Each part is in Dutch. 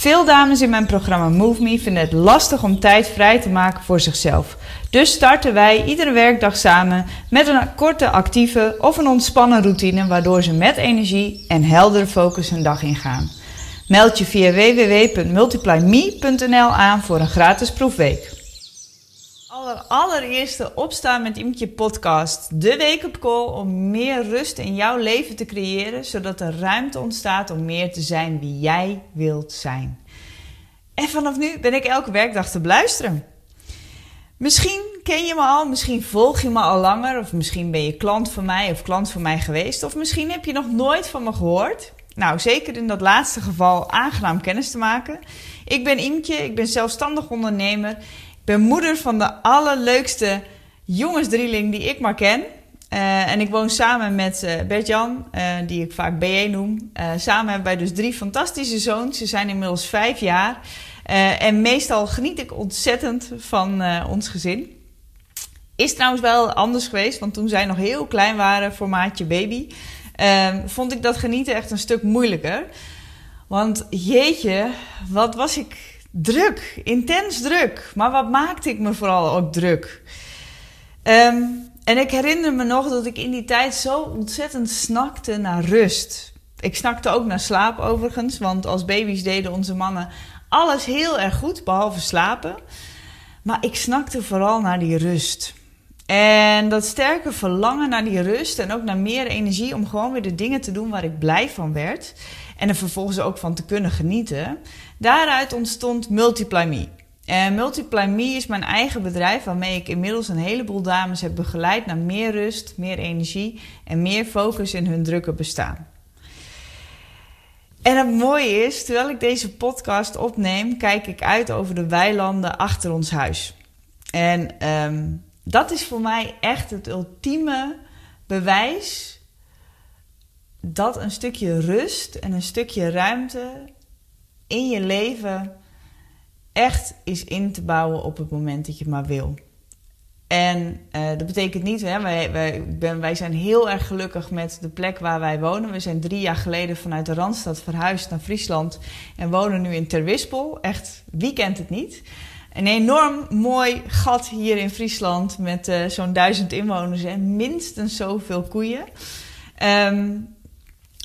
Veel dames in mijn programma Move Me vinden het lastig om tijd vrij te maken voor zichzelf. Dus starten wij iedere werkdag samen met een korte actieve of een ontspannen routine waardoor ze met energie en heldere focus hun dag ingaan. Meld je via www.multiplyme.nl aan voor een gratis proefweek. Aller, allereerste Opstaan met Imtje podcast. De wake-up call om meer rust in jouw leven te creëren, zodat er ruimte ontstaat om meer te zijn wie jij wilt zijn. En vanaf nu ben ik elke werkdag te beluisteren. Misschien ken je me al, misschien volg je me al langer, of misschien ben je klant van mij of klant van mij geweest, of misschien heb je nog nooit van me gehoord. Nou, zeker in dat laatste geval aangenaam kennis te maken. Ik ben Imtje, ik ben zelfstandig ondernemer ben moeder van de allerleukste jongensdrieling die ik maar ken. Uh, en ik woon samen met uh, Bert-Jan, uh, die ik vaak BE noem. samen hebben wij dus drie fantastische zoons. Ze zijn inmiddels vijf jaar. en meestal geniet ik ontzettend van ons gezin. Is trouwens wel anders geweest, want toen zij nog heel klein waren, formaatje baby, vond ik dat genieten echt een stuk moeilijker. Want jeetje, wat was ik druk, intens druk. Maar wat maakte ik me vooral ook druk? Ehm, en ik herinner me nog dat ik in die tijd zo ontzettend snakte naar rust. Ik snakte ook naar slaap overigens, want als baby's deden onze mannen alles heel erg goed, behalve slapen. Maar ik snakte vooral naar die rust. En dat sterke verlangen naar die rust en ook naar meer energie om gewoon weer de dingen te doen waar ik blij van werd. En er vervolgens ook van te kunnen genieten. Daaruit ontstond Multiply Me. En Multiply Me is mijn eigen bedrijf waarmee ik inmiddels een heleboel dames heb begeleid naar meer rust, meer energie en meer focus in hun drukke bestaan. En het mooie is, terwijl ik deze podcast opneem, kijk ik uit over de weilanden achter ons huis. En um, dat is voor mij echt het ultieme bewijs dat een stukje rust en een stukje ruimte in je leven echt is in te bouwen op het moment dat je maar wil. En uh, dat betekent niet, hè, wij, ben, wij zijn heel erg gelukkig met de plek waar wij wonen. We zijn drie jaar geleden vanuit de Randstad verhuisd naar Friesland en wonen nu in Terwispel. Echt, wie kent het niet? Een enorm mooi gat hier in Friesland met uh, zo'n duizend inwoners en minstens zoveel koeien. Um,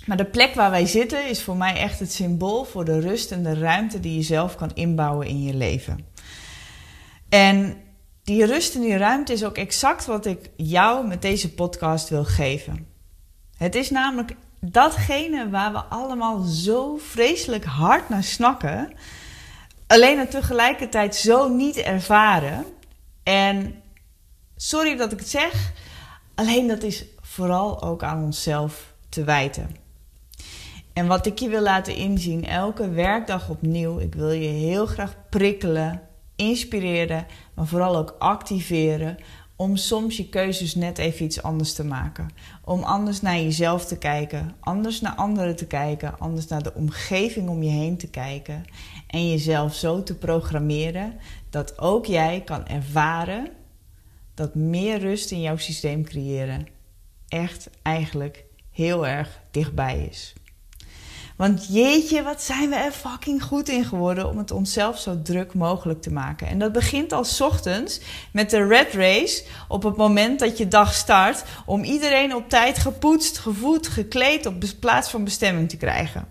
maar de plek waar wij zitten is voor mij echt het symbool voor de rust en de ruimte die je zelf kan inbouwen in je leven. En die rust en die ruimte is ook exact wat ik jou met deze podcast wil geven. Het is namelijk datgene waar we allemaal zo vreselijk hard naar snakken, alleen het tegelijkertijd zo niet ervaren. En sorry dat ik het zeg, alleen dat is vooral ook aan onszelf te wijten. En wat ik je wil laten inzien, elke werkdag opnieuw, ik wil je heel graag prikkelen, inspireren, maar vooral ook activeren om soms je keuzes net even iets anders te maken. Om anders naar jezelf te kijken, anders naar anderen te kijken, anders naar de omgeving om je heen te kijken. En jezelf zo te programmeren dat ook jij kan ervaren dat meer rust in jouw systeem creëren echt eigenlijk heel erg dichtbij is. Want jeetje, wat zijn we er fucking goed in geworden om het onszelf zo druk mogelijk te maken. En dat begint al ochtends met de red race op het moment dat je dag start. Om iedereen op tijd gepoetst, gevoed, gekleed op plaats van bestemming te krijgen.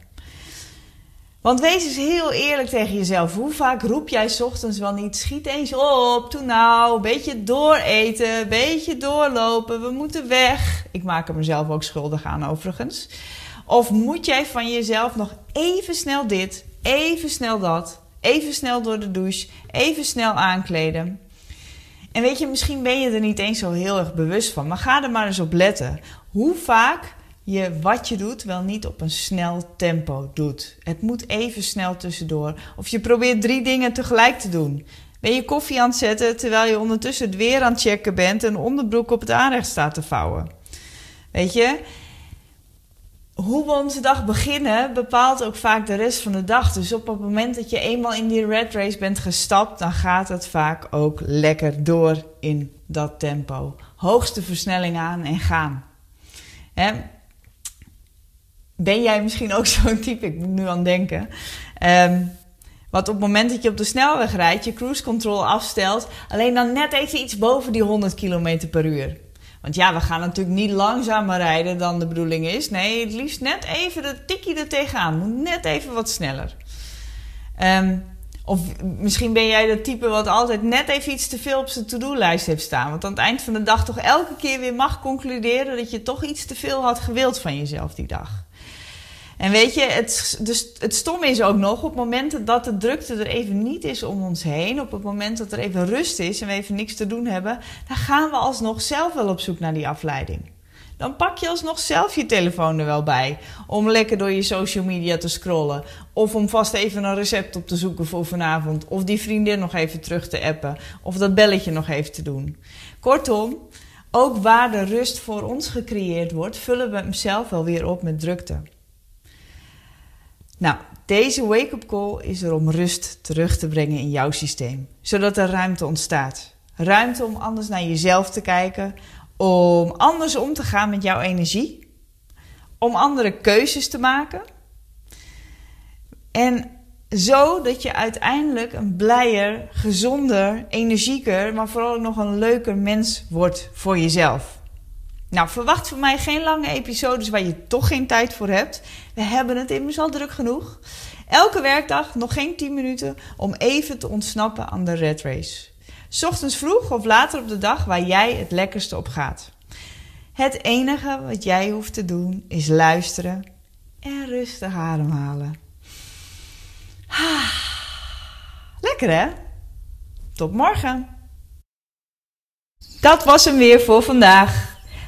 Want wees eens heel eerlijk tegen jezelf. Hoe vaak roep jij ochtends wel niet? Schiet eens op, doe nou, beetje dooreten, beetje doorlopen, we moeten weg. Ik maak er mezelf ook schuldig aan overigens. Of moet jij van jezelf nog even snel dit, even snel dat, even snel door de douche, even snel aankleden? En weet je, misschien ben je er niet eens zo heel erg bewust van, maar ga er maar eens op letten. Hoe vaak je wat je doet wel niet op een snel tempo doet. Het moet even snel tussendoor. Of je probeert drie dingen tegelijk te doen. Ben je koffie aan het zetten terwijl je ondertussen het weer aan het checken bent en onderbroek op het aanrecht staat te vouwen. Weet je, hoe we onze dag beginnen bepaalt ook vaak de rest van de dag. Dus op het moment dat je eenmaal in die red race bent gestapt, dan gaat het vaak ook lekker door in dat tempo. Hoogste versnelling aan en gaan. Hè? Ben jij misschien ook zo'n type? Ik moet nu aan denken. Um, want op het moment dat je op de snelweg rijdt, je cruise control afstelt, alleen dan net even iets boven die 100 km per uur. Want ja, we gaan natuurlijk niet langzamer rijden dan de bedoeling is. Nee, het liefst net even de tikkie er tegenaan. Moet net even wat sneller. Um, of misschien ben jij dat type wat altijd net even iets te veel op zijn to-do-lijst heeft staan. Want aan het eind van de dag toch elke keer weer mag concluderen dat je toch iets te veel had gewild van jezelf die dag. En weet je, het, dus het stomme is ook nog, op momenten dat de drukte er even niet is om ons heen, op het moment dat er even rust is en we even niks te doen hebben, dan gaan we alsnog zelf wel op zoek naar die afleiding. Dan pak je alsnog zelf je telefoon er wel bij om lekker door je social media te scrollen. Of om vast even een recept op te zoeken voor vanavond. Of die vriendin nog even terug te appen. Of dat belletje nog even te doen. Kortom, ook waar de rust voor ons gecreëerd wordt, vullen we hem zelf wel weer op met drukte. Nou, deze wake-up call is er om rust terug te brengen in jouw systeem, zodat er ruimte ontstaat. Ruimte om anders naar jezelf te kijken, om anders om te gaan met jouw energie, om andere keuzes te maken. En zo dat je uiteindelijk een blijer, gezonder, energieker, maar vooral ook nog een leuker mens wordt voor jezelf. Nou, verwacht van mij geen lange episodes waar je toch geen tijd voor hebt. We hebben het immers al druk genoeg. Elke werkdag nog geen 10 minuten om even te ontsnappen aan de red race. Ochtends vroeg of later op de dag waar jij het lekkerste op gaat. Het enige wat jij hoeft te doen is luisteren en rustig ademhalen. Lekker hè? Tot morgen. Dat was hem weer voor vandaag.